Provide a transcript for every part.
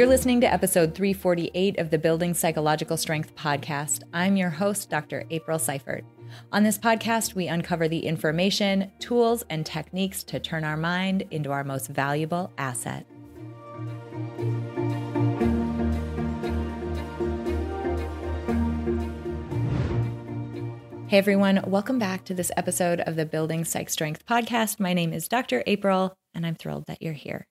You're listening to episode 348 of the Building Psychological Strength podcast. I'm your host, Dr. April Seifert. On this podcast, we uncover the information, tools, and techniques to turn our mind into our most valuable asset. Hey everyone, welcome back to this episode of the Building Psych Strength podcast. My name is Dr. April, and I'm thrilled that you're here.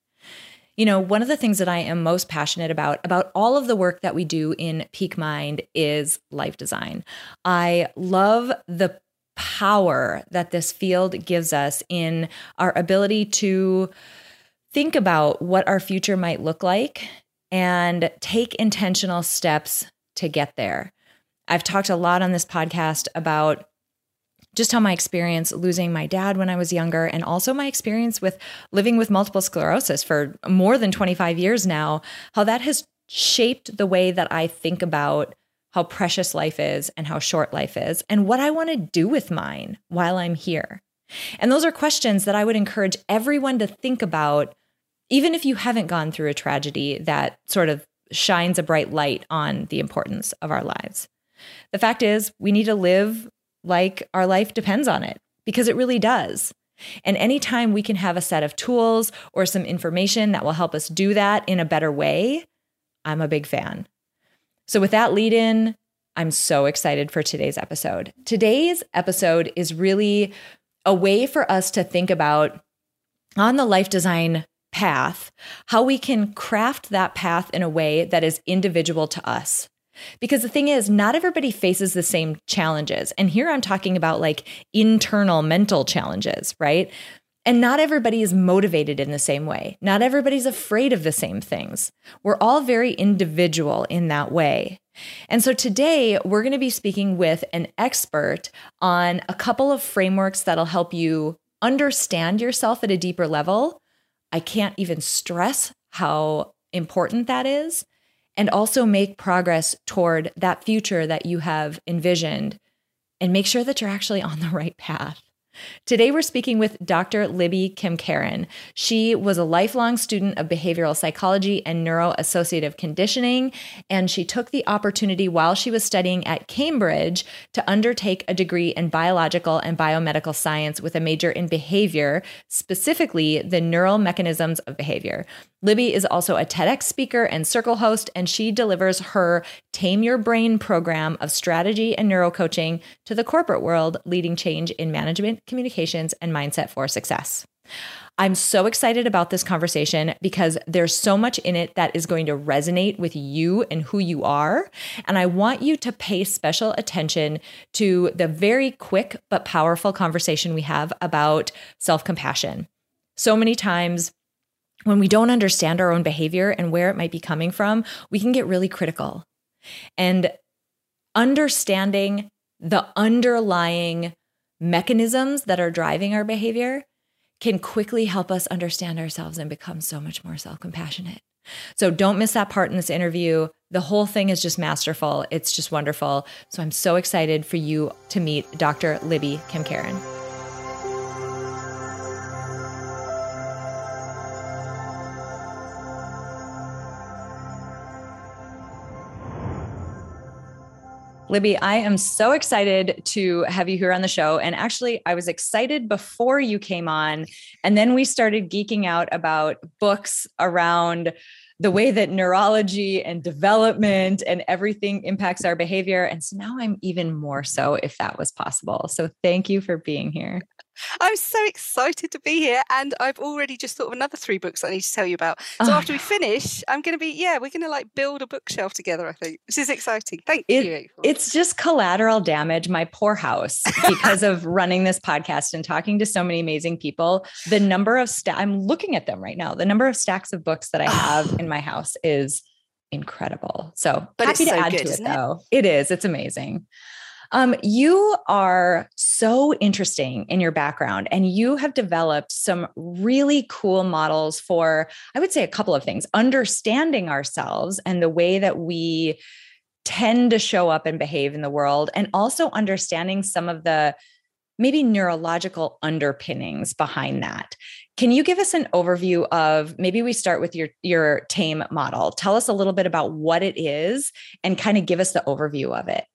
You know, one of the things that I am most passionate about, about all of the work that we do in Peak Mind, is life design. I love the power that this field gives us in our ability to think about what our future might look like and take intentional steps to get there. I've talked a lot on this podcast about just how my experience losing my dad when I was younger, and also my experience with living with multiple sclerosis for more than 25 years now, how that has shaped the way that I think about how precious life is and how short life is, and what I want to do with mine while I'm here. And those are questions that I would encourage everyone to think about, even if you haven't gone through a tragedy that sort of shines a bright light on the importance of our lives. The fact is, we need to live like our life depends on it because it really does. And anytime we can have a set of tools or some information that will help us do that in a better way, I'm a big fan. So, with that lead in, I'm so excited for today's episode. Today's episode is really a way for us to think about on the life design path, how we can craft that path in a way that is individual to us. Because the thing is, not everybody faces the same challenges. And here I'm talking about like internal mental challenges, right? And not everybody is motivated in the same way. Not everybody's afraid of the same things. We're all very individual in that way. And so today we're going to be speaking with an expert on a couple of frameworks that'll help you understand yourself at a deeper level. I can't even stress how important that is and also make progress toward that future that you have envisioned and make sure that you're actually on the right path. Today, we're speaking with Dr. Libby Kemkaran. She was a lifelong student of behavioral psychology and neuroassociative conditioning, and she took the opportunity while she was studying at Cambridge to undertake a degree in biological and biomedical science with a major in behavior, specifically the neural mechanisms of behavior. Libby is also a TEDx speaker and circle host, and she delivers her Tame Your Brain program of strategy and neurocoaching to the corporate world, leading change in management, communications, and mindset for success. I'm so excited about this conversation because there's so much in it that is going to resonate with you and who you are. And I want you to pay special attention to the very quick but powerful conversation we have about self compassion. So many times, when we don't understand our own behavior and where it might be coming from, we can get really critical. And understanding the underlying mechanisms that are driving our behavior can quickly help us understand ourselves and become so much more self compassionate. So don't miss that part in this interview. The whole thing is just masterful. It's just wonderful. So I'm so excited for you to meet Dr. Libby Kemkaran. Libby, I am so excited to have you here on the show. And actually, I was excited before you came on. And then we started geeking out about books around the way that neurology and development and everything impacts our behavior. And so now I'm even more so if that was possible. So thank you for being here. I'm so excited to be here. And I've already just thought of another three books I need to tell you about. So oh. after we ah. finish, I'm going to be, yeah, we're going to like build a bookshelf together, I think. This is exciting. Thank it, you. It's just collateral damage, my poor house, because of running this podcast and talking to so many amazing people. The number of, sta- I'm looking at them right now. The number of stacks of books that I have in my house is incredible. So but happy to so add good, to it though. It? it is. It's amazing. Um, you are so interesting in your background, and you have developed some really cool models for, I would say, a couple of things understanding ourselves and the way that we tend to show up and behave in the world, and also understanding some of the maybe neurological underpinnings behind that. Can you give us an overview of maybe we start with your your TAME model. Tell us a little bit about what it is and kind of give us the overview of it.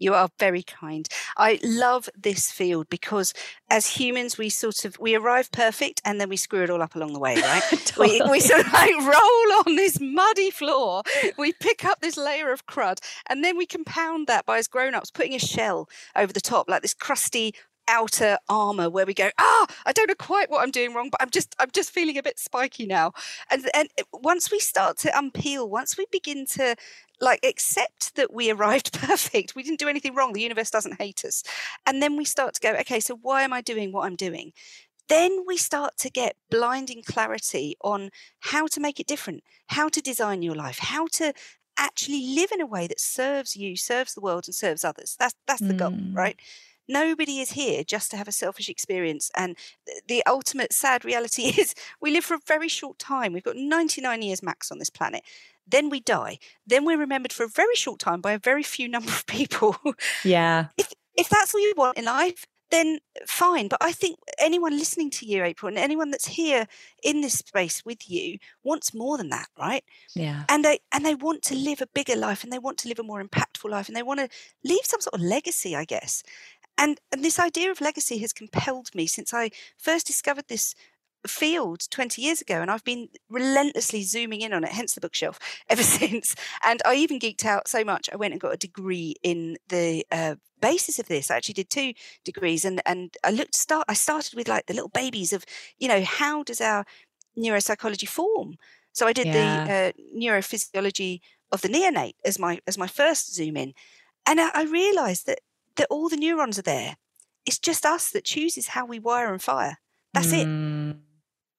You are very kind. I love this field because as humans, we sort of we arrive perfect and then we screw it all up along the way, right? totally. we, we sort of like roll on this muddy floor. We pick up this layer of crud and then we compound that by as grown-ups putting a shell over the top, like this crusty outer armor where we go ah i don't know quite what i'm doing wrong but i'm just i'm just feeling a bit spiky now. And and once we start to unpeel once we begin to like accept that we arrived perfect we didn't do anything wrong the universe doesn't hate us and then we start to go okay so why am i doing what i'm doing? Then we start to get blinding clarity on how to make it different how to design your life how to actually live in a way that serves you serves the world and serves others. That's that's the mm. goal right nobody is here just to have a selfish experience. And the ultimate sad reality is we live for a very short time. We've got 99 years max on this planet. Then we die. Then we're remembered for a very short time by a very few number of people. Yeah. if, if that's all you want in life, then fine. But I think anyone listening to you, April, and anyone that's here in this space with you wants more than that, right? Yeah. And they and they want to live a bigger life and they want to live a more impactful life and they want to leave some sort of legacy, I guess. And, and this idea of legacy has compelled me since I first discovered this field 20 years ago and I've been relentlessly zooming in on it hence the bookshelf ever since. And I even geeked out so much I went and got a degree in the uh, basis of this. I actually did two degrees and and I looked start I started with like the little babies of you know how does our neuropsychology form? So I did yeah. the uh, neurophysiology of the neonate as my as my first zoom in. And I, I realized that that all the neurons are there. It's just us that chooses how we wire and fire. That's mm. it.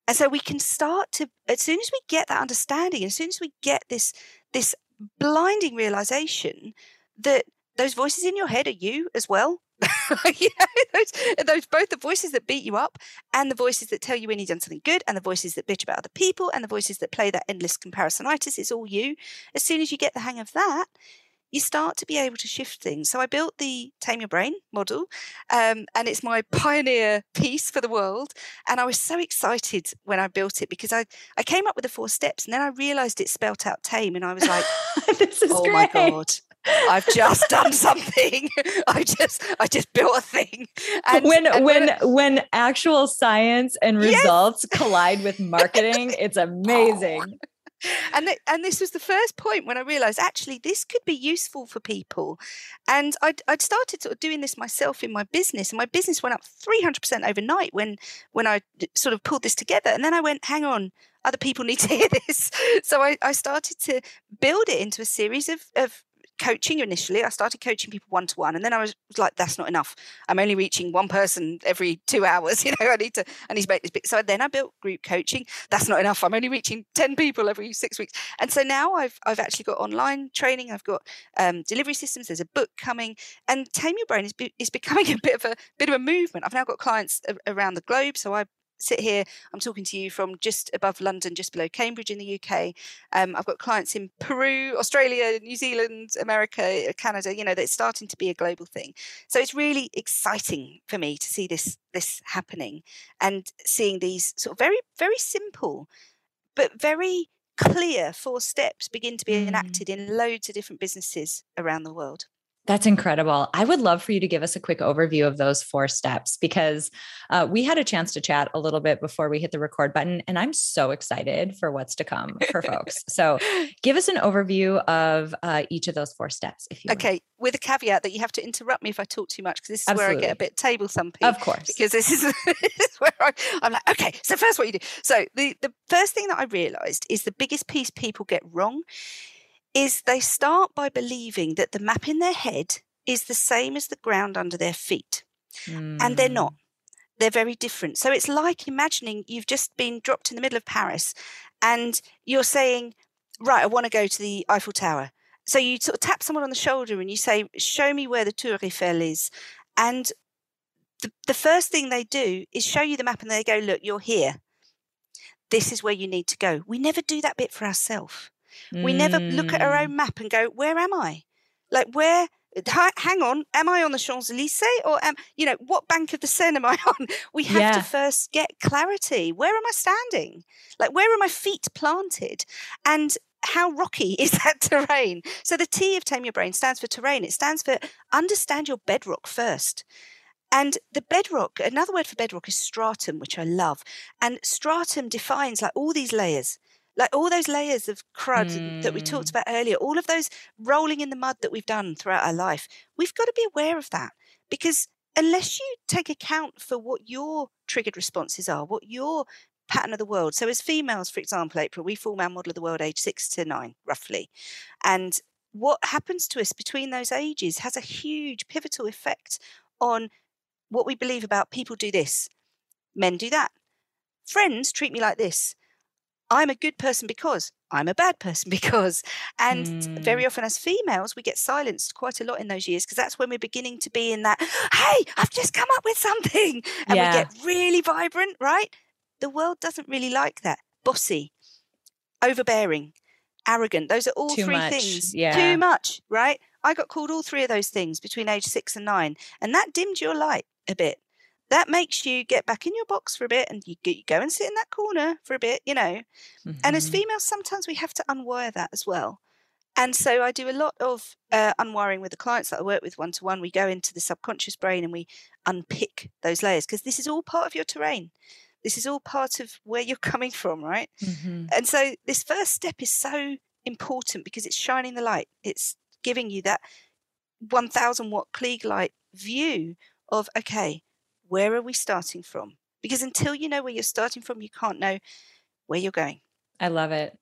And so we can start to, as soon as we get that understanding, as soon as we get this this blinding realization that those voices in your head are you as well. you know, those, those both the voices that beat you up and the voices that tell you when you've done something good and the voices that bitch about other people and the voices that play that endless comparisonitis it's all you as soon as you get the hang of that you start to be able to shift things. So I built the Tame Your Brain model, um, and it's my pioneer piece for the world. And I was so excited when I built it because I, I came up with the four steps, and then I realized it spelt out tame, and I was like, "Oh great. my god!" I've just done something. I just I just built a thing. And, when and when when, when actual science and results yes. collide with marketing, it's amazing. Oh and th- and this was the first point when I realised actually this could be useful for people, and I'd, I'd started sort of doing this myself in my business, and my business went up three hundred percent overnight when when I sort of pulled this together, and then I went, hang on, other people need to hear this, so I, I started to build it into a series of of coaching initially. I started coaching people one to one, and then I was, was, like, "That's not enough. I'm only reaching one person every two hours. You know, I need to, I need to make this big." So then I built group coaching. That's not enough. I'm only reaching ten people every six weeks, and so now I've I've actually got online training. I've got um, delivery systems. There's a book coming, and Tame Your Brain is be, is becoming a bit of a bit of a movement. I've now got clients around the globe, so I sit here, I'm talking to you from just above London, just below Cambridge in the UK. Um, I've got clients in Peru, Australia, New Zealand, America, uh, Canada. You know, that's starting to be a global thing. So it's really exciting for me to see this this happening and seeing these sort of very very simple, but very clear four steps begin to be mm. enacted in loads of different businesses around the world. That's incredible. I would love for you to give us a quick overview of those four steps because uh, we had a chance to chat a little bit before we hit the record button, and I'm so excited for what's to come for folks. So, give us an overview of uh, each of those four steps, if you. Okay, with a caveat that you have to interrupt me if I talk too much because this is Absolutely. where I get a bit table thumping. Of course, because this is, this is where I, I'm like, okay. So first, what you do. So the the first thing that I realised is the biggest piece people get wrong is they start by believing that the map in their head is the same as the ground under their feet. Mm. And they're not. Hmm. They're very different. So it's like imagining you've just been dropped in the middle of Paris and you're saying, Right, I want to go to the Eiffel Tower. So you sort of tap someone on the shoulder and you say, Show me where the Tour Eiffel is. And the, the first thing they do is show you the map and they go, Look, you're here. This is where you need to go. We never do that bit for ourselves. We never look at our mm. own map and go, where am I? Like, where hang on, am I on the Champs Elysees or am you know what bank of the Seine am I on? We have yeah. to first get clarity. Where am I standing? Like where are my feet planted? And how rocky is that terrain? So the T of Tame Your Brain stands for terrain. It stands for understand your bedrock first. And the bedrock, another word for bedrock is stratum, which I love. And stratum defines like all these layers like all those layers of crud mm. that we talked mm. about earlier, all of those rolling in the mud that we've done throughout our life, we've got to be aware of that because unless you take account for what your triggered responses are, what your pattern of the world. So, as females, for example, April, we form our model of the world age six to nine, roughly. And what happens to us between those ages has a huge pivotal effect on what we believe about people do this, men do that. Friends treat me like this. I'm a good person because I'm a bad person because. And mm. very often, as females, we get silenced quite a lot in those years because that's when we're beginning to be in that, hey, I've just come up with something. And yeah. we get really vibrant, right? The world doesn't really like that. Bossy, overbearing, arrogant. Those are all Too three much. things. Yeah. Too much, right? I got called all three of those things between age six and nine. And that dimmed your light a bit that makes you get back in your box for a bit and you go and sit in that corner for a bit, you know. Mm-hmm. And as mm-hmm. females, sometimes we have to unwire that as well. And so I do a lot of uh, unwiring with the clients that I work with one to one. We go into the subconscious brain and we unpick those layers because this is all part of your terrain. This is all part of where you're coming from, right? Mm-hmm. And so this first step is so important because it's shining the light. It's giving you that 1000 watt Klieg light view of, okay, where are we starting from? Because until you know where you're starting from, you can't know where you're going. I love it.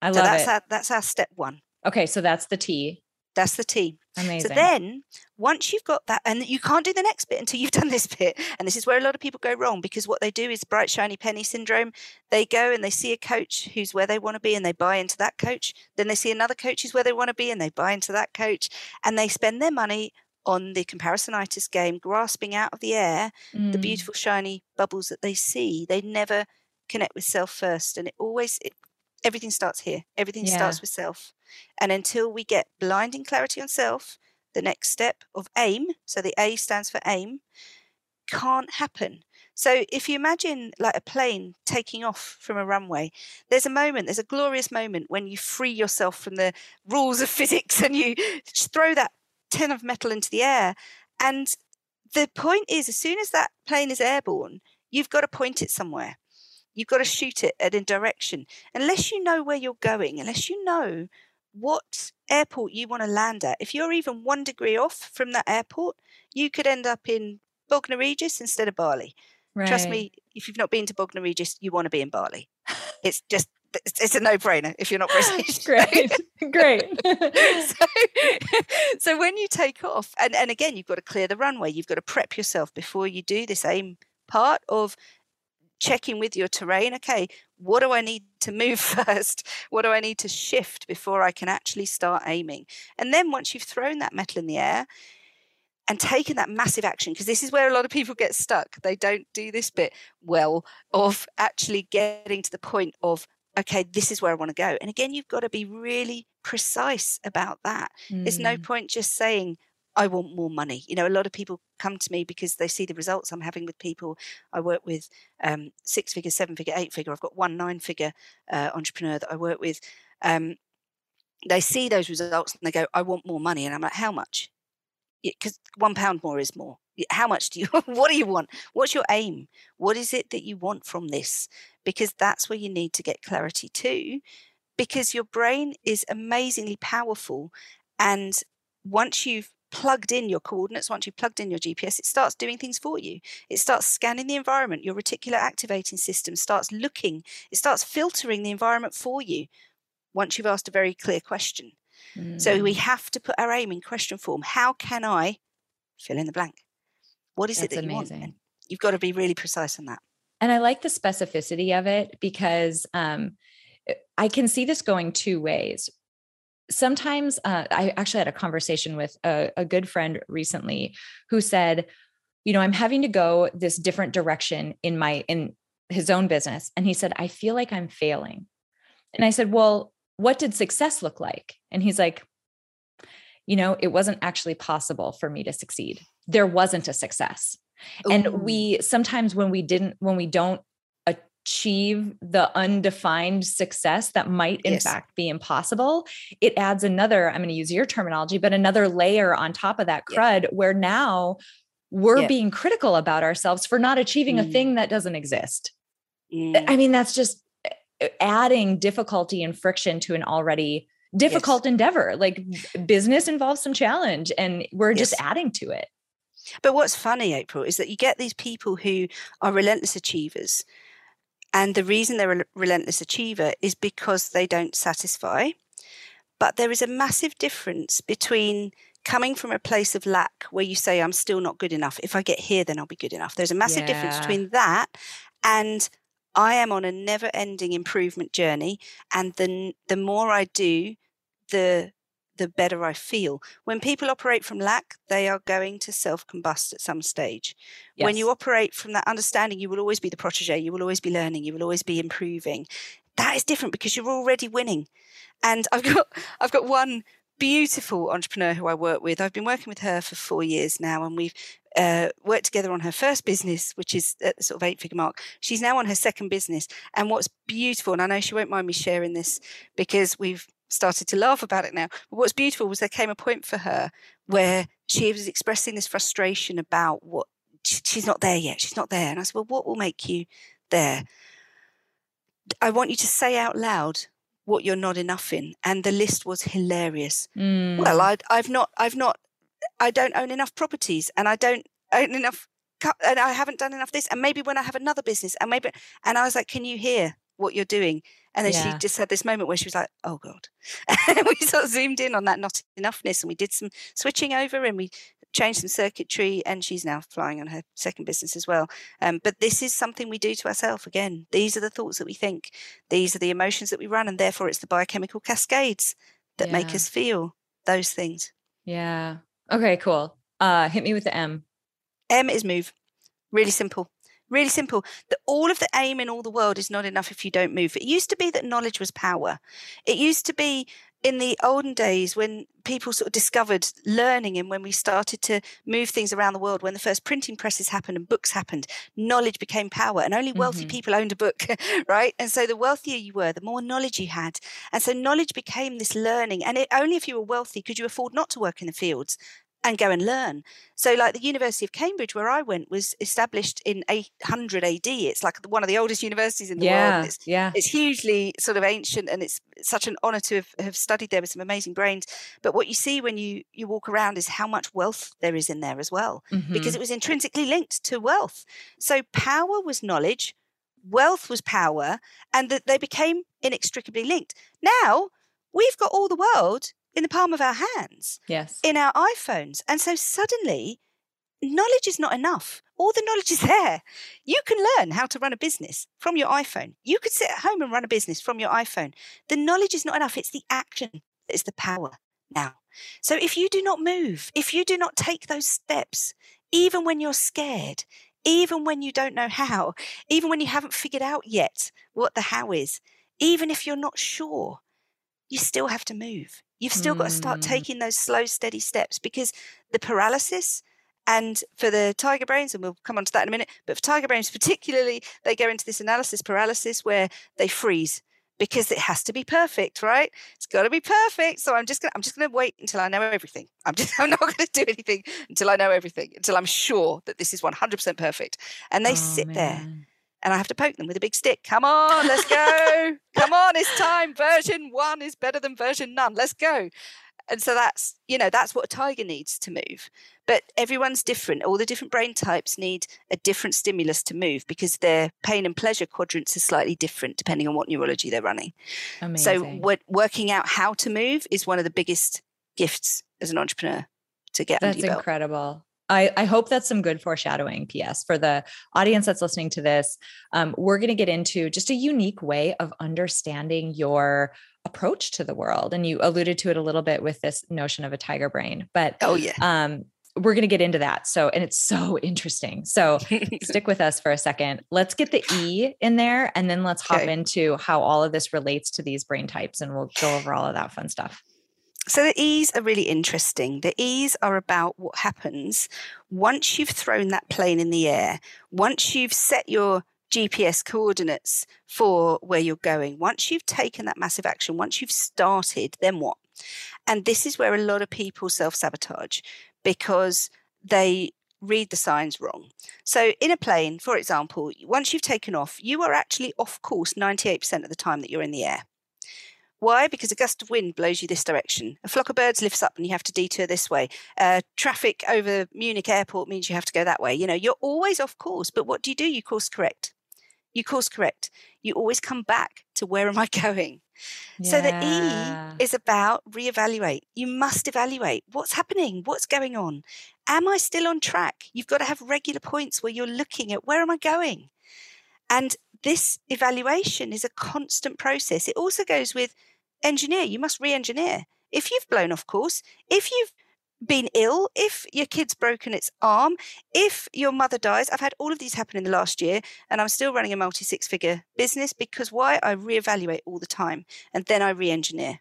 I so love that's it. Our, that's our step one. Okay, so that's the T. That's the T. Amazing. So then, once you've got that, and you can't do the next bit until you've done this bit. And this is where a lot of people go wrong because what they do is bright, shiny penny syndrome. They go and they see a coach who's where they want to be and they buy into that coach. Then they see another coach who's where they want to be and they buy into that coach. And they spend their money on the comparisonitis game, grasping out of the air mm. the beautiful shiny bubbles that they see. They never connect with self first, and it always it, everything starts here. Everything yeah. starts with self, and until we get blinding clarity on self, the next step of aim. So the A stands for aim. Can't happen. So if you imagine like a plane taking off from a runway, there's a moment, there's a glorious moment when you free yourself from the rules of physics and you throw that tin of metal into the air. And the point is, as soon as that plane is airborne, you've got to point it somewhere. You've got to shoot it at a direction. Unless you know where you're going, unless you know what airport you want to land at, if you're even one degree off from that airport, you could end up in Bognor Regis instead of Bali. Right. Trust me, if you've not been to Bognor Regis, you want to be in Bali. It's just it's a no-brainer if you're not British. great, great. so, so when you take off, and, and again, you've got to clear the runway. You've got to prep yourself before you do this aim part of checking with your terrain. Okay, what do I need to move first? What do I need to shift before I can actually start aiming? And then once you've thrown that metal in the air, and taken that massive action because this is where a lot of people get stuck they don't do this bit well of actually getting to the point of okay, this is where I want to go. And again, you've got to be really precise about that. Mm. There's no mm. point just saying, I want more money. You know, a lot of people come to me because they see the results I'm having with people. I work with um, six figure, seven figure, eight figure. I've got one nine figure uh, entrepreneur that I work with. Um, they see those results and they go, I want more money. And I'm like, how much? Because one pound more is more. How much do you what do you want? What's your aim? What is it that you want from this? Because that's where you need to get clarity too because your brain is amazingly powerful and once you've plugged in your coordinates once you've plugged in your gps it starts doing things for you. It starts scanning the environment. Your reticular activating system starts looking. It starts filtering the environment for you once you've asked a very clear question mm. so we mm. have to put our aim in question form how can i fill in the blank what is That's it that amazing. you want? And you've got to be really precise on that. And I like the specificity of it because um, eh, I can see this going two ways. Sometimes uh, I actually had a conversation with a, a good friend recently who said, you know, I'm having to go this different direction in my in his own business. And he said, I feel like I'm failing. And I said, Well, what did success look like? And he's like, you know, it wasn't actually possible for me to succeed. There wasn't a success. Ooh. And we sometimes when we didn't, when we don't achieve the undefined success that might in yes. fact be impossible, it adds another, I'm going to use your terminology, but another layer on top of that crud yeah. where now we're yeah. being critical about ourselves for not achieving mm. a thing that doesn't exist. Mm. I mean, that's just adding difficulty and friction to an already difficult yes. endeavor. Like business involves some challenge and we're yes. just adding to it. But what's funny, April, is that you get these people who are relentless achievers. And the reason they're a relentless achiever is because they don't satisfy. But there is a massive difference between coming from a place of lack where you say, I'm still not good enough. If I get here, then I'll be good enough. There's a massive yeah. difference between that and I am on a never ending improvement journey. And the, the more I do, the the better I feel. When people operate from lack, they are going to self combust at some stage. Yes. When you operate from that understanding, you will always be the protege, you will always be learning, you will always be improving. That is different because you're already winning. And I've got I've got one beautiful entrepreneur who I work with. I've been working with her for four years now, and we've uh, worked together on her first business, which is at the sort of eight figure mark. She's now on her second business. And what's beautiful, and I know she won't mind me sharing this because we've started to laugh about it now. But what's beautiful was there came a point for her where she was expressing this frustration about what she's not there yet. She's not there. And I said, Well, what will make you there? I want you to say out loud what you're not enough in. And the list was hilarious. Mm. Well, I, I've not, I've not, I don't own enough properties and I don't own enough, and I haven't done enough this. And maybe when I have another business and maybe, and I was like, can you hear what you're doing? And then yeah. she just had this moment where she was like, oh God. And we sort of zoomed in on that not enoughness and we did some switching over and we changed some circuitry and she's now flying on her second business as well. Um, but this is something we do to ourselves again. These are the thoughts that we think, these are the emotions that we run, and therefore it's the biochemical cascades that yeah. make us feel those things. Yeah. Okay, cool. Uh, hit me with the M. M is move. Really simple. Really simple. That all of the aim in all the world is not enough if you don't move. It used to be that knowledge was power. It used to be in the olden days when people sort of discovered learning and when we started to move things around the world when the first printing presses happened and books happened knowledge became power and only wealthy mm-hmm. people owned a book right? And so the wealthier you were the more knowledge you had. And so knowledge became this learning and it, only if you were wealthy could you afford not to work in the fields and go and learn. So, like the University of Cambridge, where I went, was established in 800 AD. It's like one of the oldest universities in the yeah, world. It's, yeah, it's hugely sort of ancient, and it's such an honour to have, have studied there with some amazing brains. But what you see when you you walk around is how much wealth there is in there as well, mm-hmm. because it was intrinsically linked to wealth. So, power was knowledge, wealth was power, and that they became inextricably linked. Now we've got all the world in the palm of our hands. Yes. In our iPhones. And so suddenly, knowledge is not enough. All the knowledge is there. You can learn how to run a business from your iPhone. You could sit at home and run a business from your iPhone. The knowledge is not enough. It's the action that is the power now. So if you do not move, if you do not take those steps, even when you're scared, even when you don't know how, even when you haven't figured out yet what the how is, even if you're not sure, you still have to move. You've still mm. got to start hmm. taking those slow, steady steps because the paralysis and for the tiger brains, and we'll come on to that in a minute, but for tiger brains particularly, they go into this analysis paralysis where they freeze because it has to be perfect, right? It's got to be perfect. So I'm just gonna I'm just gonna wait until I know everything. I'm just I'm not gonna do anything until I know everything, until I'm sure that this is 100% perfect. And they oh, sit man. there and I have to poke them with a big stick. Come on, let's go. Come on, it's time. Version one is better than version none. Let's go. And so that's, you know, that's what a tiger needs to move. But everyone's different. All the different brain types need a different stimulus to move because their pain and pleasure quadrants are slightly different depending on what neurology they're running. Amazing. So what, working out how to move is one of the biggest gifts as an entrepreneur to get. That's incredible. I, I, hope that's some good foreshadowing. P.S. For the audience that's listening to this, um, we're going to get into just a unique way of understanding your approach to the world. And you alluded to it a little bit with this notion of a tiger brain. But oh yeah, um, we're going to get into that. So, and it's so interesting. So, stick with us for a second. Let's get the E in there, and then let's hop into how all of this relates to these brain types, and we'll go over all of that fun stuff. So the E's are really interesting. The E's are about what happens once you've thrown that plane in the air, once you've set your GPS coordinates for where you're going, once you've taken that massive action, once you've started, then what? And this is where a lot of people self sabotage because they read the signs wrong. So, in a plane, for example, once you've taken off, you are actually off course 98% of the time that you're in the air. Why? Because a gust of wind blows you this direction. A flock of birds lifts up and you have to detour this way. Uh, traffic over Munich airport means you have to go that way. You know, you're always off course. But what do you do? You course correct. You course correct. You always come back to where am I going? Yeah. So the E is about reevaluate. You must evaluate what's happening, what's going on. Am I still on track? You've got to have regular points where you're looking at where am I going? And this evaluation is a constant process. It also goes with engineer, you must re engineer. If you've blown off course, if you've been ill, if your kid's broken its arm, if your mother dies, I've had all of these happen in the last year, and I'm still running a multi six figure business because why? I reevaluate all the time and then I re engineer.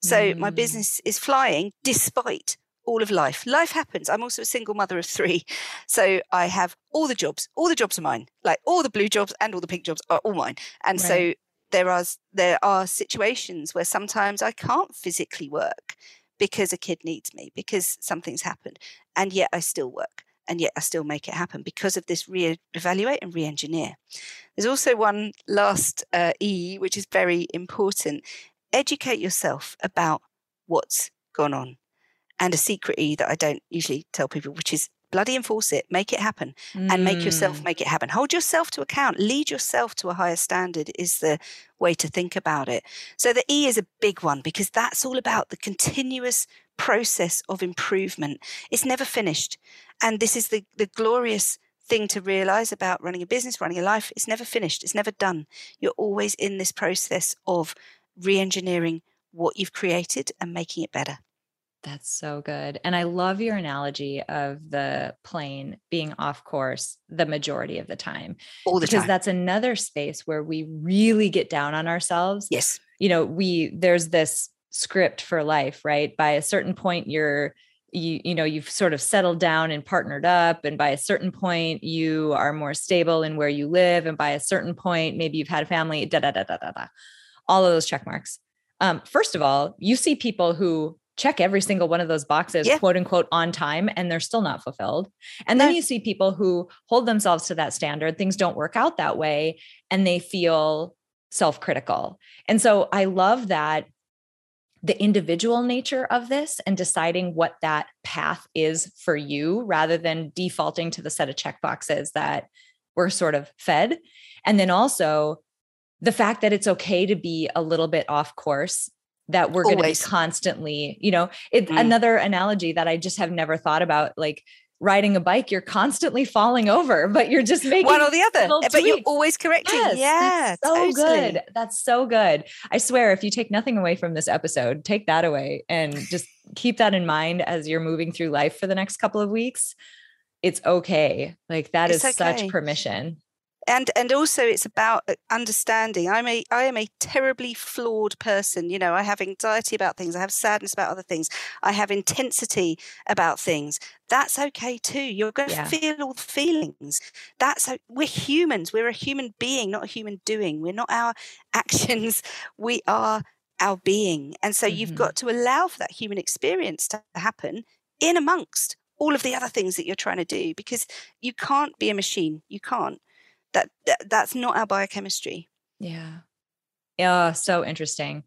So mm. my business is flying despite all of life. Life happens. I'm also a single mother of three. So I have all the jobs. All the jobs are mine. Like all the blue jobs and all the pink jobs are all mine. And right. so there are there are situations where sometimes I can't physically work because a kid needs me because something's happened and yet I still work and yet I still make it happen because of this re-evaluate and re-engineer. There's also one last uh, E which is very important. Educate yourself about what's gone on. And a secret E that I don't usually tell people, which is bloody enforce it, make it happen, mm. and make yourself mm. make it happen. Hold yourself to account, lead yourself to a higher standard is the way to think about it. So the E is a big one because that's all about the continuous process of improvement. It's never finished. And this is the, the glorious thing to realize about running a business, running a life. It's never finished, it's never done. You're always in this process of re engineering what you've created and making it better. That's so good. And I love your analogy of the plane being off course the majority of the time. All the because time. that's another space where we really get down on ourselves. Yes. You know, we there's this script for life, right? By a certain point you're you you know you've sort of settled down and partnered up and by a certain point you are more stable in where you live and by a certain point maybe you've had a family da da da da da da all of those check marks um, first of all you see people who check every single one of those boxes, yeah. quote unquote, on time, and they're still not fulfilled. And then you see people who hold themselves to that standard, things don't work out that way, and they feel self critical. And so I love that the individual nature of this and deciding what that path is for you rather than defaulting to the set of check boxes that we're sort of fed. And then also the fact that it's okay to be a little bit off course that we're going to be constantly, you know, it's mm. another analogy that I just have never thought about. Like riding a bike, you're constantly falling over, but you're just making one or the other, but tweaks. you're always correcting. Yes, yeah, so totally. good. That's so good. I swear, if you take nothing away from this episode, take that away and just keep that in mind as you're moving through life for the next couple of weeks. It's okay. Like that it's is okay. such permission and and also it's about uh, understanding. I'm a i am a terribly flawed person you know i have anxiety about things i have sadness about other things i have intensity about things. That's okay too you're going to yeah. feel all the feelings. That's we're humans we're a human being not a human doing. We're not our actions we are our being. And so mm-hmm. you've got to allow for that human experience to happen in amongst all of the other things that you're trying to do because you can't be a machine you can't that, that that's not our biochemistry yeah yeah so interesting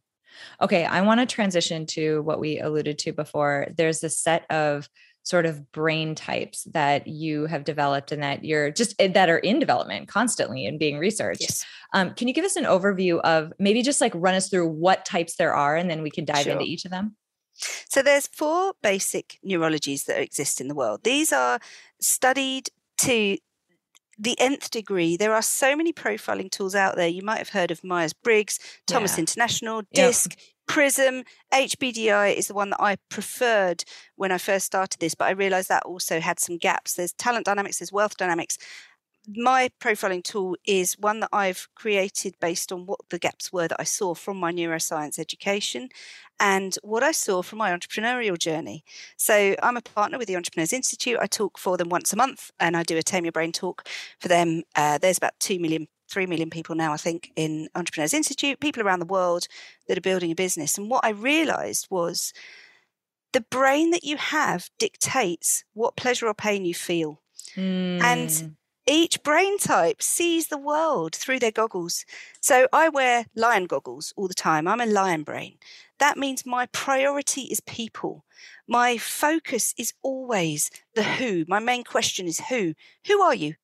okay i want to transition to what we alluded to before there's a set of sort of brain types that you have developed and that you're just eh, that are in development constantly and being researched. Yes. Um, can you give us an overview of maybe just like run us through what types there are and then we can dive sure. into each of them? So there's four basic neurologies that exist in the world. These are studied to the nth degree. There are so many profiling tools out there. You might have heard of Myers Briggs, Thomas yeah. International, DISC. Yep. Prism, HBDI is the one that I preferred when I first started this, but I realized that also had some gaps. There's talent dynamics, there's wealth dynamics. My profiling tool is one that I've created based on what the gaps were that I saw from my neuroscience education and what I saw from my entrepreneurial journey. So I'm a partner with the Entrepreneurs Institute. I talk for them once a month and I do a Tame Your Brain talk for them. Uh, there's about 2 million 3 million people now, I think, in Entrepreneurs Institute, people around the world that are building a business. And what I realized was the brain that you have dictates what pleasure or pain you feel. Mm. And each brain type sees the world through their goggles. So I wear lion goggles all the time. I'm a lion brain. That means my priority is people. My focus is always the who. My main question is who? Who are you?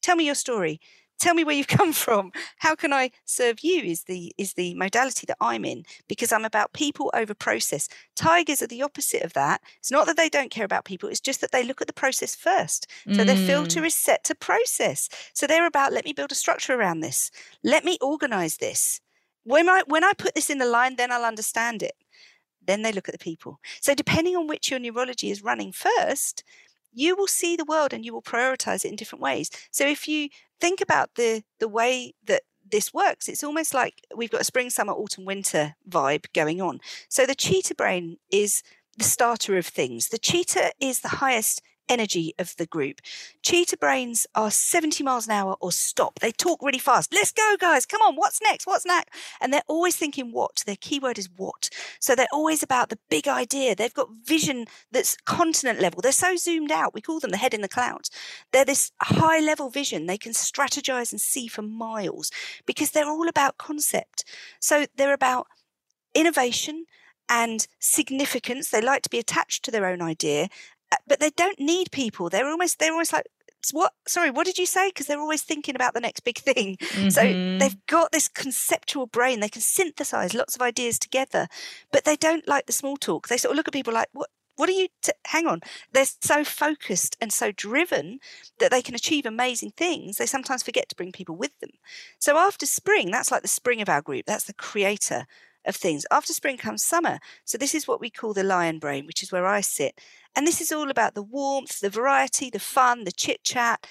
Tell me your story tell me where you've come from. How can i serve you is the is the modality that i'm in because i'm about people over process. Tigers are the opposite of that. It's not that they don't care about people it's just that they look at the process first. So mm. their filter mm. is set to process. So they're about let me build a structure around this. Let me organize this. When i when i put this in the line then i'll understand it. Then they look at the people. So depending on which your neurology is running first you will see the world and you will prioritize it in different ways. So if you think about the the way that this works, it's almost like we've got a spring, summer, autumn, winter vibe going on. So the cheetah brain is the starter of things. The cheetah is the highest energy of the group. Cheetah brains are 70 miles an hour or stop. They talk really fast. Let's go, guys. Come on. What's next? What's next? And they're always thinking what. Their keyword is what. So they're always about the big idea. They've got vision that's continent level. They're so zoomed out. We call them the head in the clouds. They're this high level vision. They can strategize and see for miles because they're all about concept. So they're about innovation and significance. They like to be attached to their own idea but they don't need people. They're almost they're almost like what sorry what did you say? Because they're always thinking about the next big thing. Mm-hmm. so they've got this conceptual brain. They can synthesize lots of ideas together but they don't like the small talk. They sort of look at people like what what are you t- hang on. They're so focused and so driven that they can achieve amazing things they sometimes forget to bring people with them. So after spring that's like the spring of our group. That's the creator of things. After spring comes summer. So this is what we call the lion brain which is where i sit and this is all about the warmth, the variety, the fun, the chit chat.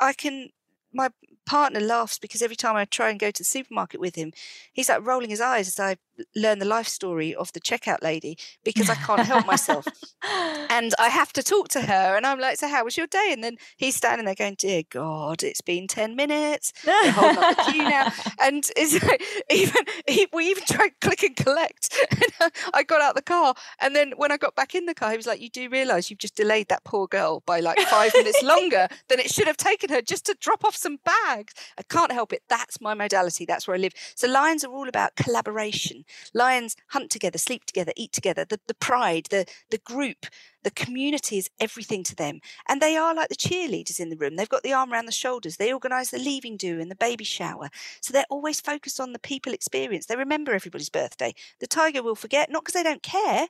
I can my partner laughs because every time I try and go to the supermarket with him, he's like rolling his eyes as I learn the life story of the checkout lady because I can't help myself. and I have to talk to her. And I'm like, So, how was your day? And then he's standing there going, Dear God, it's been 10 minutes. They're holding up the queue now. And it's like, even, we even tried click and collect. And I got out the car. And then when I got back in the car, he was like, You do realize you've just delayed that poor girl by like five minutes longer than it should have taken her just to drop off some bags. I can't help it. That's my modality. That's where I live. So lions are all about collaboration. Lions hunt together, sleep together, eat together. The, the pride, the, the group, the community is everything to them. And they are like the cheerleaders in the room. They've got the arm around the shoulders. They organise the leaving do and the baby shower. So they're always focused on the people experience. They remember everybody's birthday. The tiger will forget, not because they don't care.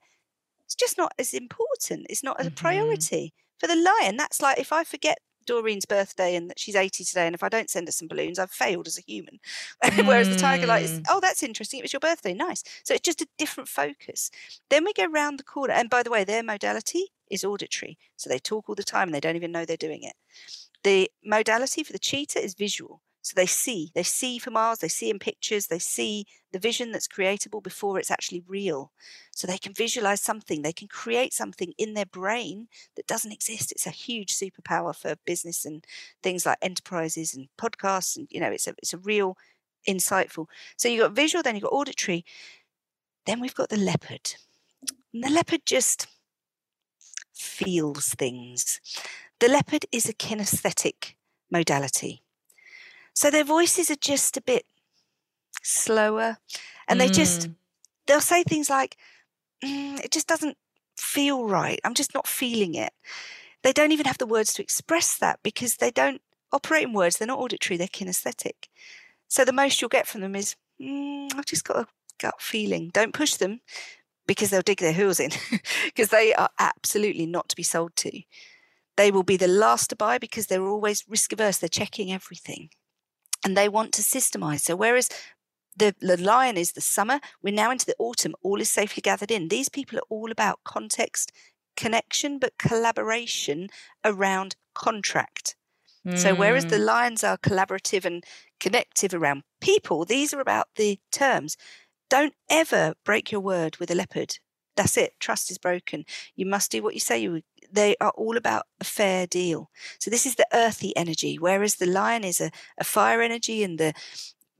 It's just not as important. It's not a mm-hmm. priority. For the lion, that's like if I forget Doreen's birthday and that she's 80 today, and if I don't send her some balloons, I've failed as a human. Whereas the tiger light is, mm. oh, that's interesting. It was your birthday. Nice. So it's just a different focus. Then we go round the corner. And by the way, their modality is auditory. So they talk all the time and they don't even know they're doing it. The modality for the cheetah is visual. So they see, they see for miles, they see in pictures, they see the vision that's creatable before it's actually real. So they can visualize something, they can create something in their brain that doesn't exist. It's a huge superpower for business and things like enterprises and podcasts. And, you know, it's a, it's a real insightful. So you've got visual, then you've got auditory. Then we've got the leopard. And the leopard just feels things. The leopard is a kinesthetic modality. So their voices are just a bit slower and they just mm. they'll say things like mm, it just doesn't feel right. I'm just not feeling it. They don't even have the words to express that because they don't operate in words. They're not auditory. They're kinesthetic. So the most you'll get from them is mm, i've just got a gut feeling. Don't push them because they'll dig their heels in because they are absolutely not to be sold to. They will be the last to buy because they're always risk averse they're checking everything and they want to systemize. So whereas the, the lion is the summer, we're now into the autumn, all is safely gathered in. These people are all about context, connection, but collaboration around contract. Mm. So, whereas the lions are collaborative and connective around people, these are about the terms. Don't ever break your word with a leopard. That's it. Trust is broken. You must do what you say you They are all about a fair deal. So, this is the earthy energy, whereas the lion is a, a fire energy and the,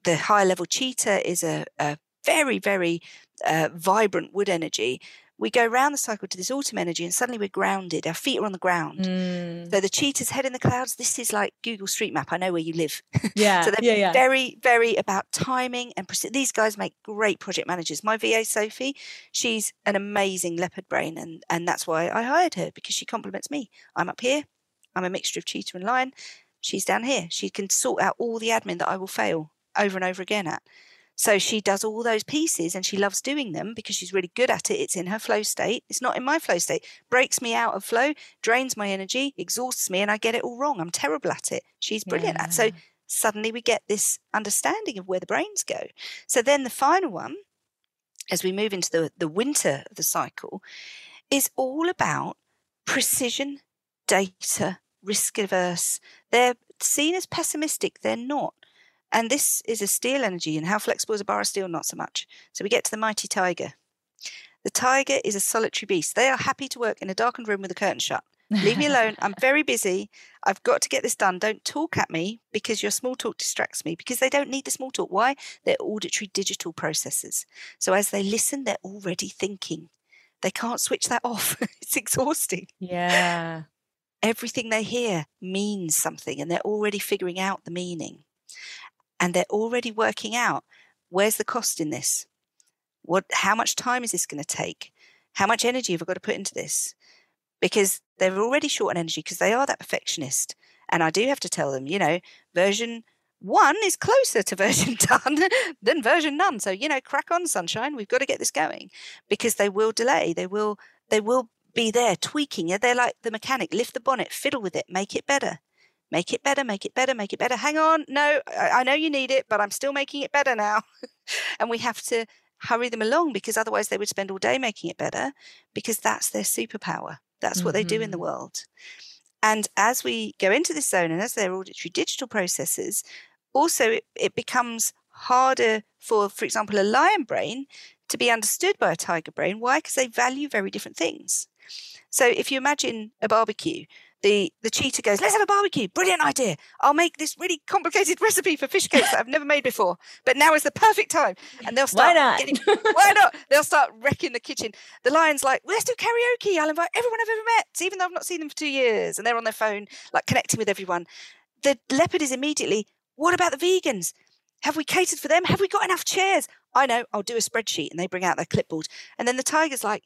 the high level cheetah is a, a very, very uh, vibrant wood energy we go around the cycle to this autumn energy and suddenly we're grounded. Our feet are on the ground. Mm. So the cheetah's head in the clouds. This is like Google Street Map. I know where you live. Yeah. so they're yeah, yeah. very, very about timing and preci- these guys make great project managers. My VA Sophie, she's an amazing leopard brain, and and that's why I hired her because she complements me. I'm up here. I'm a mixture of cheetah and lion. She's down here. She can sort out all the admin that I will fail over and over again at. So she does all those pieces and she loves doing them because she's really good at it. It's in her flow state. It's not in my flow state. Breaks me out of flow, drains my energy, exhausts me, and I get it all wrong. I'm terrible at it. She's brilliant yeah. at it. So suddenly we get this understanding of where the brains go. So then the final one, as we move into the, the winter of the cycle, is all about precision, data, risk averse. They're seen as pessimistic, they're not. And this is a steel energy. And how flexible is a bar of steel? Not so much. So we get to the mighty tiger. The tiger is a solitary beast. They are happy to work in a darkened room with the curtain shut. Leave me alone. I'm very busy. I've got to get this done. Don't talk at me because your small talk distracts me because they don't need the small talk. Why? They're auditory digital processes. So as they listen, they're already thinking. They can't switch that off. it's exhausting. Yeah. Everything they hear means something and they're already figuring out the meaning and they're already working out where's the cost in this? What how much time is this going to take? How much energy have I got to put into this? Because they're already short on energy because they are that perfectionist. And I do have to tell them, you know, version one is closer to version done than version none. So, you know, crack on, sunshine. We've got to get this going because they will delay. They will they will be there tweaking. They're like the mechanic, lift the bonnet, fiddle with it, make it better make it better, make it better, make it better. Hang on, no, I, I know you need it, but I'm still making it better now. and we have to hurry them along because otherwise they would spend all day making it better because that's their superpower. That's mm-hmm. what they do in the mm-hmm. world. And as we go into this zone and as they're auditory digital processes, also it, it becomes harder for, for example, a lion brain to be understood by a tiger brain. Why? Because they value very different things. So if you imagine a barbecue, the the cheetah goes, "Let's have a barbecue! Brilliant idea! I'll make this really complicated recipe for fish cakes that I've never made before, but now is the perfect time." And they'll start. Why not? Getting, why not? They'll start wrecking the kitchen. The lion's like, well, "Let's do karaoke! I'll invite everyone I've ever met, even though I've not seen them for two years." And they're on their phone, like connecting with everyone. The leopard is immediately, "What about the vegans? Have we catered for them? Have we got enough chairs?" I know. I'll do a spreadsheet, and they bring out their clipboard. And then the tiger's like,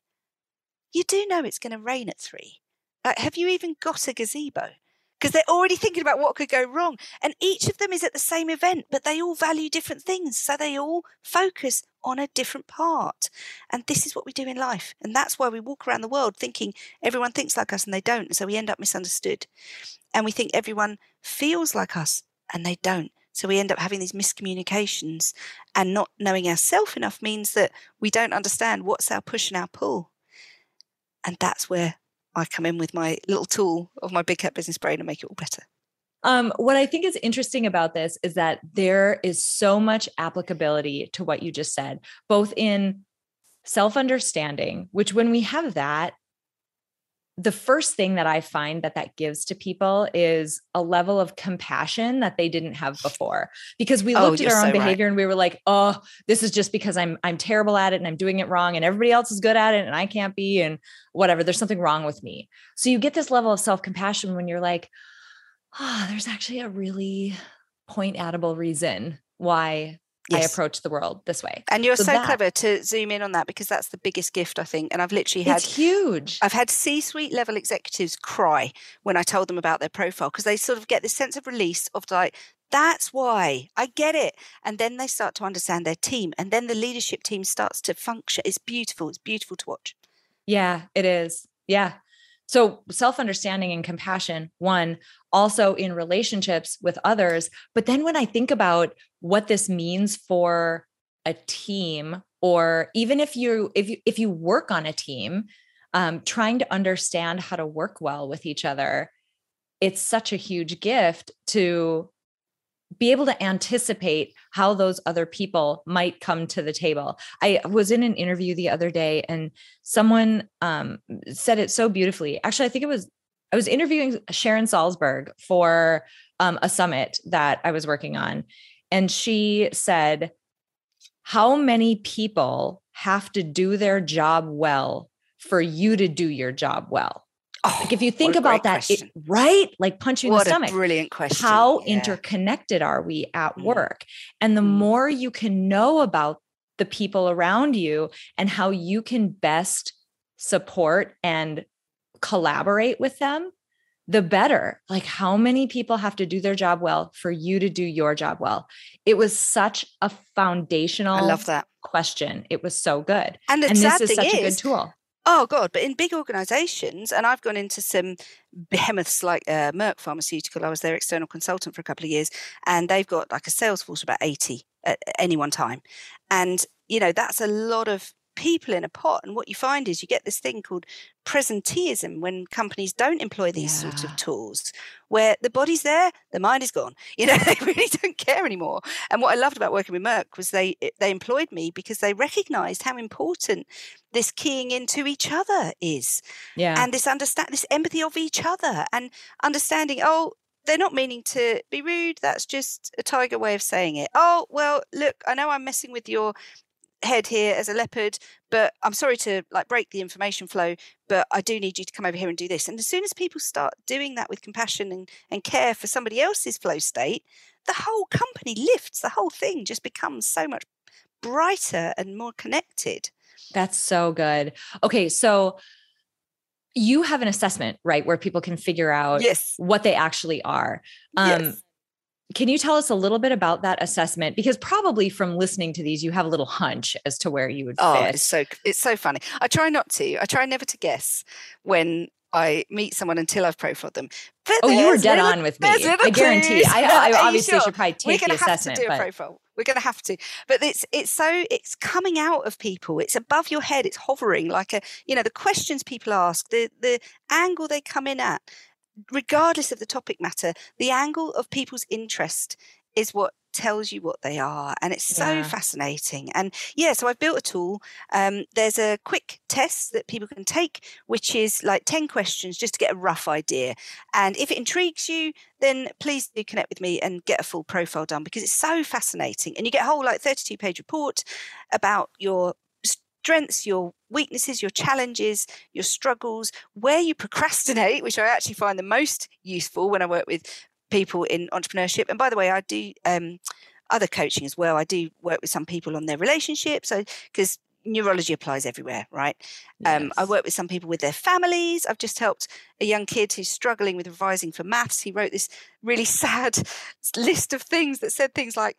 "You do know it's going to rain at three. Like, have you even got a gazebo? Because they're already thinking about what could go wrong. And each of them is at the same event, but they all value different things. So they all focus on a different part. And this is what we do in life. And that's why we walk around the world thinking everyone thinks like us and they don't. So we end up misunderstood. And we think everyone feels like us and they don't. So we end up having these miscommunications and not knowing ourselves enough means that we don't understand what's our push and our pull. And that's where I come in with my little tool of my big cat business brain and make it all better. Um, what I think is interesting about this is that there is so much applicability to what you just said, both in self understanding, which when we have that, the first thing that I find that that gives to people is a level of compassion that they didn't have before because we oh, looked oh, at our own so behavior right. and we were like, "Oh, this is just because I'm I'm terrible at it and I'm doing it wrong and everybody else is good at it and I can't be and whatever, there's something wrong with me." So you get this level of self-compassion when you're like, "Ah, oh, there's actually a really point outable reason why yes. I approach the world this way. And you're so, so that, clever to zoom in on that because that's the biggest gift, I think. And I've literally had it's huge. I've had C suite level executives cry when I told them about their profile because they sort of get this sense of release of like, that's why I get it. And then they start to understand their team. And then the leadership team starts to function. It's beautiful. It's beautiful to watch. Yeah, it is. Yeah. So, self understanding and compassion, one, also in relationships with others. But then when I think about what this means for a team, or even if you if you if you work on a team, um, trying to understand how to work well with each other, it's such a huge gift to be able to anticipate how those other people might come to the table. I was in an interview the other day and someone um, said it so beautifully. Actually, I think it was, I was interviewing Sharon Salzberg for um, a summit that I was working on. And she said, How many people have to do their job well for you to do your job well? Oh, like if you think about that, it, right? Like punching what the stomach. That's a brilliant question. How yeah. interconnected are we at Mm. work? And the Mm. more you can know about the people around you and how you can best support and collaborate with them, the better. Like how many people have to do their job well for you to do your job well? It was such a foundational I love that. question. It was so good. And the and sad this is thing such a good tool. Oh God! But in big organisations, and I've gone into some behemoths like uh, Merck Pharmaceutical. I was their external consultant for a couple of years, and they've got like a sales force about eighty at any one time, and you know that's a lot of people in a pot. And what you find is you get this thing called presenteeism when companies don't employ these sort Yeah. of tools, where the body's there, the mind is gone. You know, they really don't care anymore. And what I loved about working with Merck was they eh, they employed me because they recognised how important this keying into each other is Yeah. and this understand this empathy of each other and understanding oh they're not meaning to be rude that's just a tiger way of saying it oh well look i know i'm messing with your head here as a leopard but i'm sorry to like break the information flow but i do need you to come over here and do this and as soon as people start doing that with compassion and, and care for somebody else's flow state the whole company lifts the whole thing just becomes so much brighter and more connected That's so good. Okay, so you have an assessment, right, where people can figure out yes what they actually are. Um, yes. Can you tell us a little bit about that assessment? Because probably from listening to these, you have a little hunch as to where you would Oh, fit. it's so it's so funny. I try not to. I try never to guess when I meet someone until I've profiled them. But oh, you were dead on with me. I guarantee. I, I obviously sure? should probably We're take the going to have to assessment, do a but profile. We're going to have to. But it's it's so it's coming out of people. It's above your head. It's hovering like a you know the questions people ask, the the angle they come in at, regardless of the topic matter, the angle of people's interest is what tells you what they are and it's so Yeah. fascinating. And yeah so i've built a tool um, there's a quick test that people can take which is like 10 questions just to get a rough idea. And if it intrigues you then please do connect with me and get a full profile done because it's so fascinating. And you get a whole like 32 page report about your strengths your weaknesses your challenges your struggles where you procrastinate which i actually find the most useful when i work with people in entrepreneurship and by the way i do um, other coaching as well i do work with some people on their relationships so because neurology applies everywhere right um, I work with some people with their families. I've just helped a young kid who's struggling with revising for maths. He wrote this really sad list of things that said things like,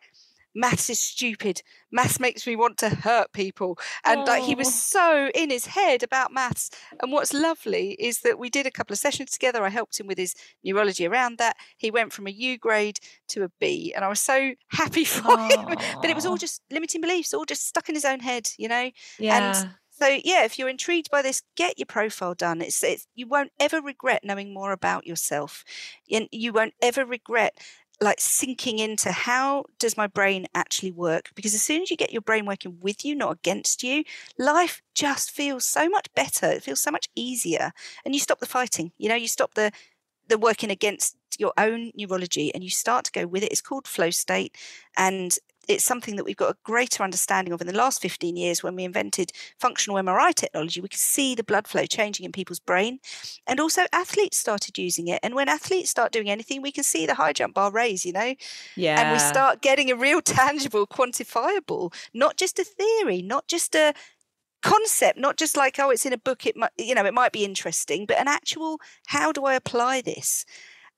Maths is stupid. Maths makes me want to hurt people. And like he was Oh. so in his head about maths. And what's lovely is that we did a couple of sessions together. I helped him with his neurology around that. He went from a U grade to a B. And I was so happy for him. But it was all just limiting beliefs, all just stuck in his own head, you know? yeah. So yeah, if you're intrigued by this, get your profile done. It's, it's you won't ever regret knowing more about yourself, and you won't ever regret like sinking into how does my brain actually work? Because as soon as you get your brain working with you not against you life just feels so much better. It feels so much easier. And you stop the fighting you know you stop the the working against your own neurology and you start to go with it. It's called flow state. And it's something that we've got a greater understanding of in the last 15 years when we invented functional MRI technology. We could see the blood flow changing in people's brain. And also, athletes started using it. And when athletes start doing anything, we can see the high jump bar raise, you know? yeah. And we start getting a real tangible, quantifiable, not just a theory, not just a concept not just like oh it's in a book it might you know it might be interesting but an actual how do i apply this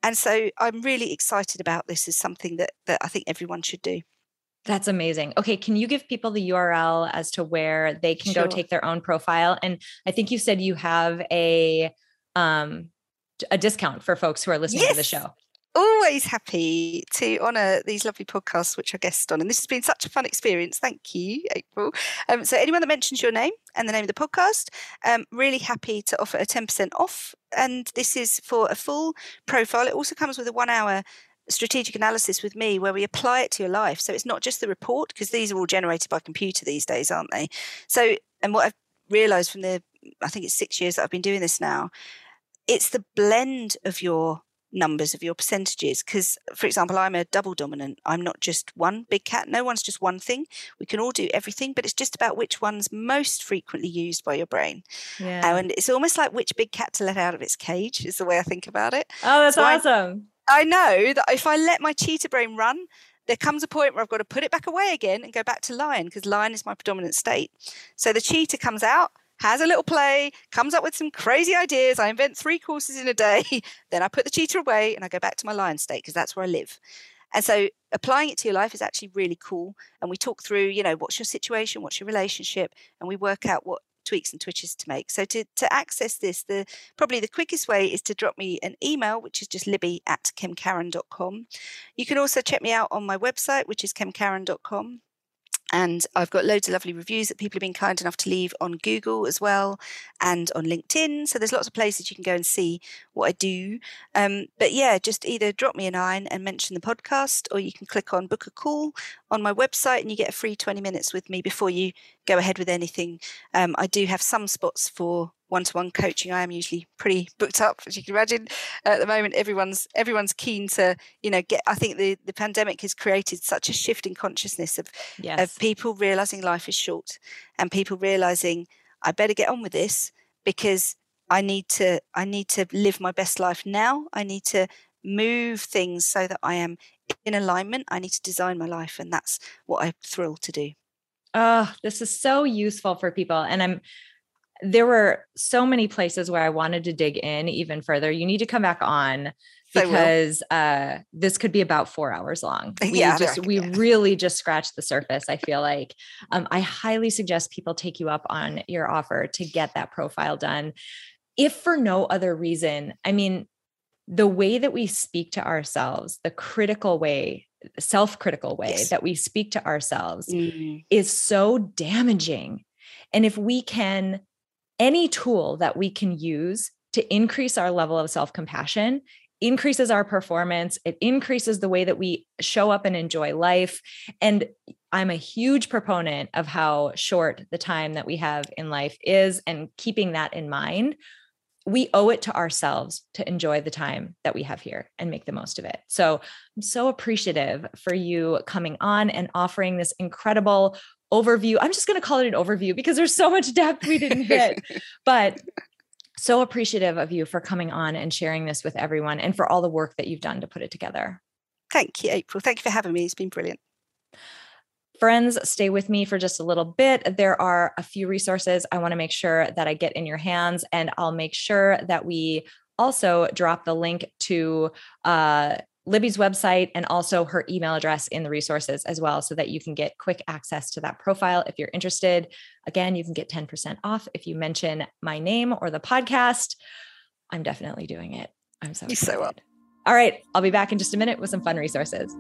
and so i'm really excited about this as something that that i think everyone should do That's amazing. Okay, can you give people the URL as to where they can Sure. go take their own profile? And I think you said you have a um a discount for folks who are listening to the show. always happy to honour these lovely podcasts which I guest on. And this has been such a fun experience. Thank you, April. Um, so, anyone that mentions your name and the name of the podcast, um, really happy to offer a 10% off. And this is for a full profile. It also comes with a one hour strategic analysis with me where we apply it to your life. So, it's not just the report, because these are all generated by computer these days, aren't they? So, and what I've realised from the, I think it's six years that I've been doing this now, it's the blend of your numbers of your percentages because for example i'm a double dominant i'm not just one big cat no one's just one thing we can all do everything but it's just about which one's most frequently used by your brain yeah. and it's almost like which big cat to let out of its cage is the way i think about it oh that's so awesome I, know that if i let my cheetah brain run there comes a point where I've got to put it back away again and go back to lion because lion is my predominant state. So the cheetah comes out, has a little play, comes up with some crazy ideas. I invent three courses in a day. then I put the cheetah away and I go back to my lion state because that's where I live. And so applying it to your life is actually really cool. And we talk through, you know, what's your situation, what's your relationship, and we work out what tweaks and twitches to make. So to, to access this, the probably the quickest way is to drop me an email, which is just libby at kemkaran.com. You can also check me out on my website, which is kemkaran.com. And I've got loads of lovely reviews that people have been kind enough to leave on Google as well and on LinkedIn. So there's lots of places you can go and see what I do. Um, but yeah, just either drop me a line and mention the podcast, or you can click on book a call on my website and you get a free 20 minutes with me before you go ahead with anything. Um, I do have some spots for one-to-one coaching i am usually pretty booked up as you can imagine at the moment everyone's everyone's keen to you know get i think the the pandemic has created such a shift in consciousness of yes. of people realizing life is short and people realizing i better get on with this because i need to i need to live my best life now i need to move things so that i am in alignment i need to design my life and that's what i'm thrilled to do oh this is so useful for people and i'm there were so many places where I wanted to dig in even further. You need to come back on because uh, this could be about four hours long. We yeah, just we yeah. really just scratched the surface. I feel like um, I highly suggest people take you up on your offer to get that profile done, if for no other reason. I mean, the way that we speak to ourselves, the critical way, self-critical way yes. that we speak to ourselves, mm-hmm. is so damaging. And if we can any tool that we can use to increase our level of self compassion increases our performance. It increases the way that we show up and enjoy life. And I'm a huge proponent of how short the time that we have in life is and keeping that in mind. We owe it to ourselves to enjoy the time that we have here and make the most of it. So I'm so appreciative for you coming on and offering this incredible overview. I'm just going to call it an overview because there's so much depth we didn't hit. but so appreciative of you for coming on and sharing this with everyone and for all the work that you've done to put it together. Thank you, April. Thank you for having me. It's been brilliant. Friends, stay with me for just a little bit. There are a few resources I want to make sure that I get in your hands, and I'll make sure that we also drop the link to uh, Libby's website and also her email address in the resources as well, so that you can get quick access to that profile if you're interested. Again, you can get 10% off if you mention my name or the podcast. I'm definitely doing it. I'm so excited. so up. All right, I'll be back in just a minute with some fun resources.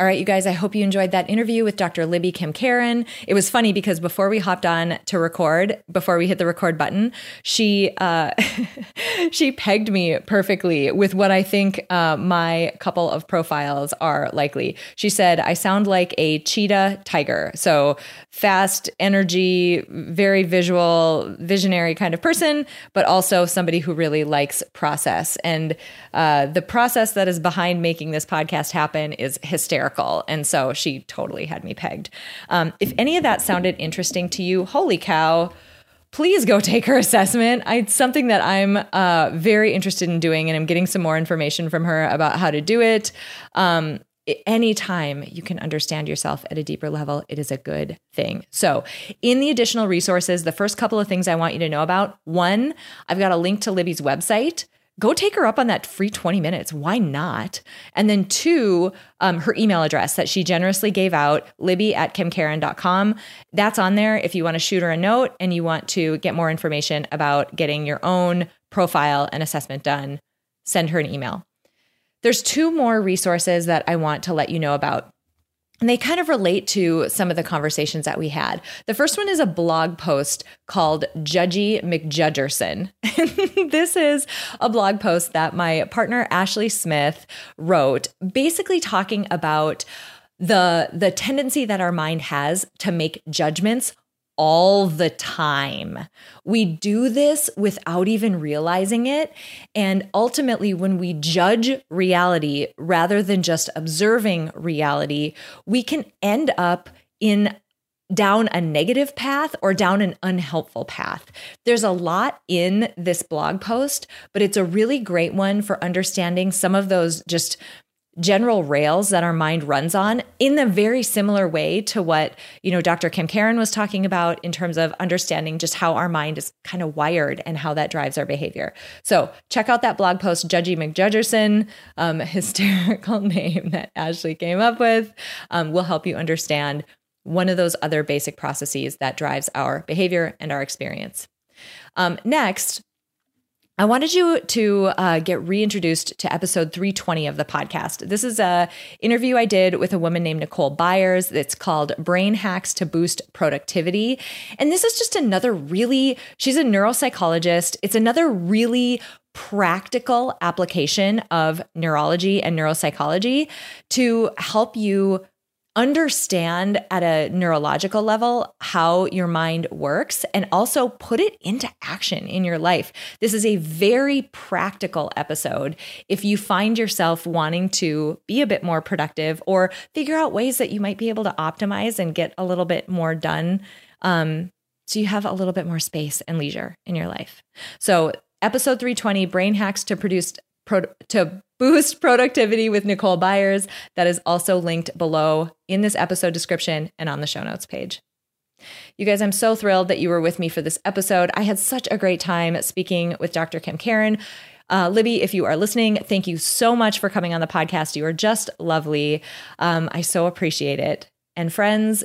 All right, you guys, I hope you enjoyed that interview with Dr. Libby Kemkaran. It was funny because before we hopped on to record, before we hit the record button, she uh, she pegged me perfectly with what I think uh, my couple of profiles are likely. She said, I sound like a cheetah tiger. So fast, energy, very visual, visionary kind of person, but also somebody who really likes process. And uh, the process that is behind making this podcast happen is hysterical And so she totally had me pegged. Um, if any of that sounded interesting to you, holy cow, please go take her assessment. it's something that I'm uh, very interested in doing, and I'm getting some more information from her about how to do it. Um, anytime you can understand yourself at a deeper level, it is a good thing. So, in the additional resources, the first couple of things I want you to know about one, I've got a link to Libby's website go take her up on that free 20 minutes. Why not? And then two, um, her email address that she generously gave out, libby at kemkaran.com. That's on there if you want to shoot her a note and you want to get more information about getting your own profile and assessment done, send her an email. There's two more resources that I want to let you know about. And they kind of relate to some of the conversations that we had. The first one is a blog post called Judgy McJudgerson. this is a blog post that my partner Ashley Smith wrote, basically talking about the the tendency that our mind has to make judgments all the time. We do this without even realizing it. And ultimately, when we judge reality rather than just observing reality, we can end up in down a negative path or down an unhelpful path. There's a lot in this blog post, but it's a really great one for understanding some of those just general rails that our mind runs on in a very similar way to what you know dr kemkaran was talking about in terms of understanding just how our mind is kind of wired and how that drives our behavior. So check out that blog post judgy mcjudgerson um, hysterical name that ashley came up with um, will help you understand one of those other basic processes that drives our behavior and our experience. Um, next I wanted you to uh, get reintroduced to episode 320 of the podcast. This is a interview I did with a woman named Nicole Byers. It's called Brain Hacks to Boost Productivity. And this is just another really, she's a neuropsychologist. It's another really practical application of neurology and neuropsychology to help you understand at a neurological level how your mind works and also put it into action in your life. This is a very practical episode. If you find yourself wanting to be a bit more productive or figure out ways that you might be able to optimize and get a little bit more done, um, so you have a little bit more space and leisure in your life. So, episode 320 Brain Hacks to Produce pro- to boost productivity with Nicole Byers. That is also linked below in this episode description and on the show notes page. You guys, I'm so thrilled that you were with me for this episode. I had such a great time speaking with Dr. Kemkaran. Uh, Libby, if you are listening, thank you so much for coming on the podcast. You are just lovely. Um, I so appreciate it. And friends,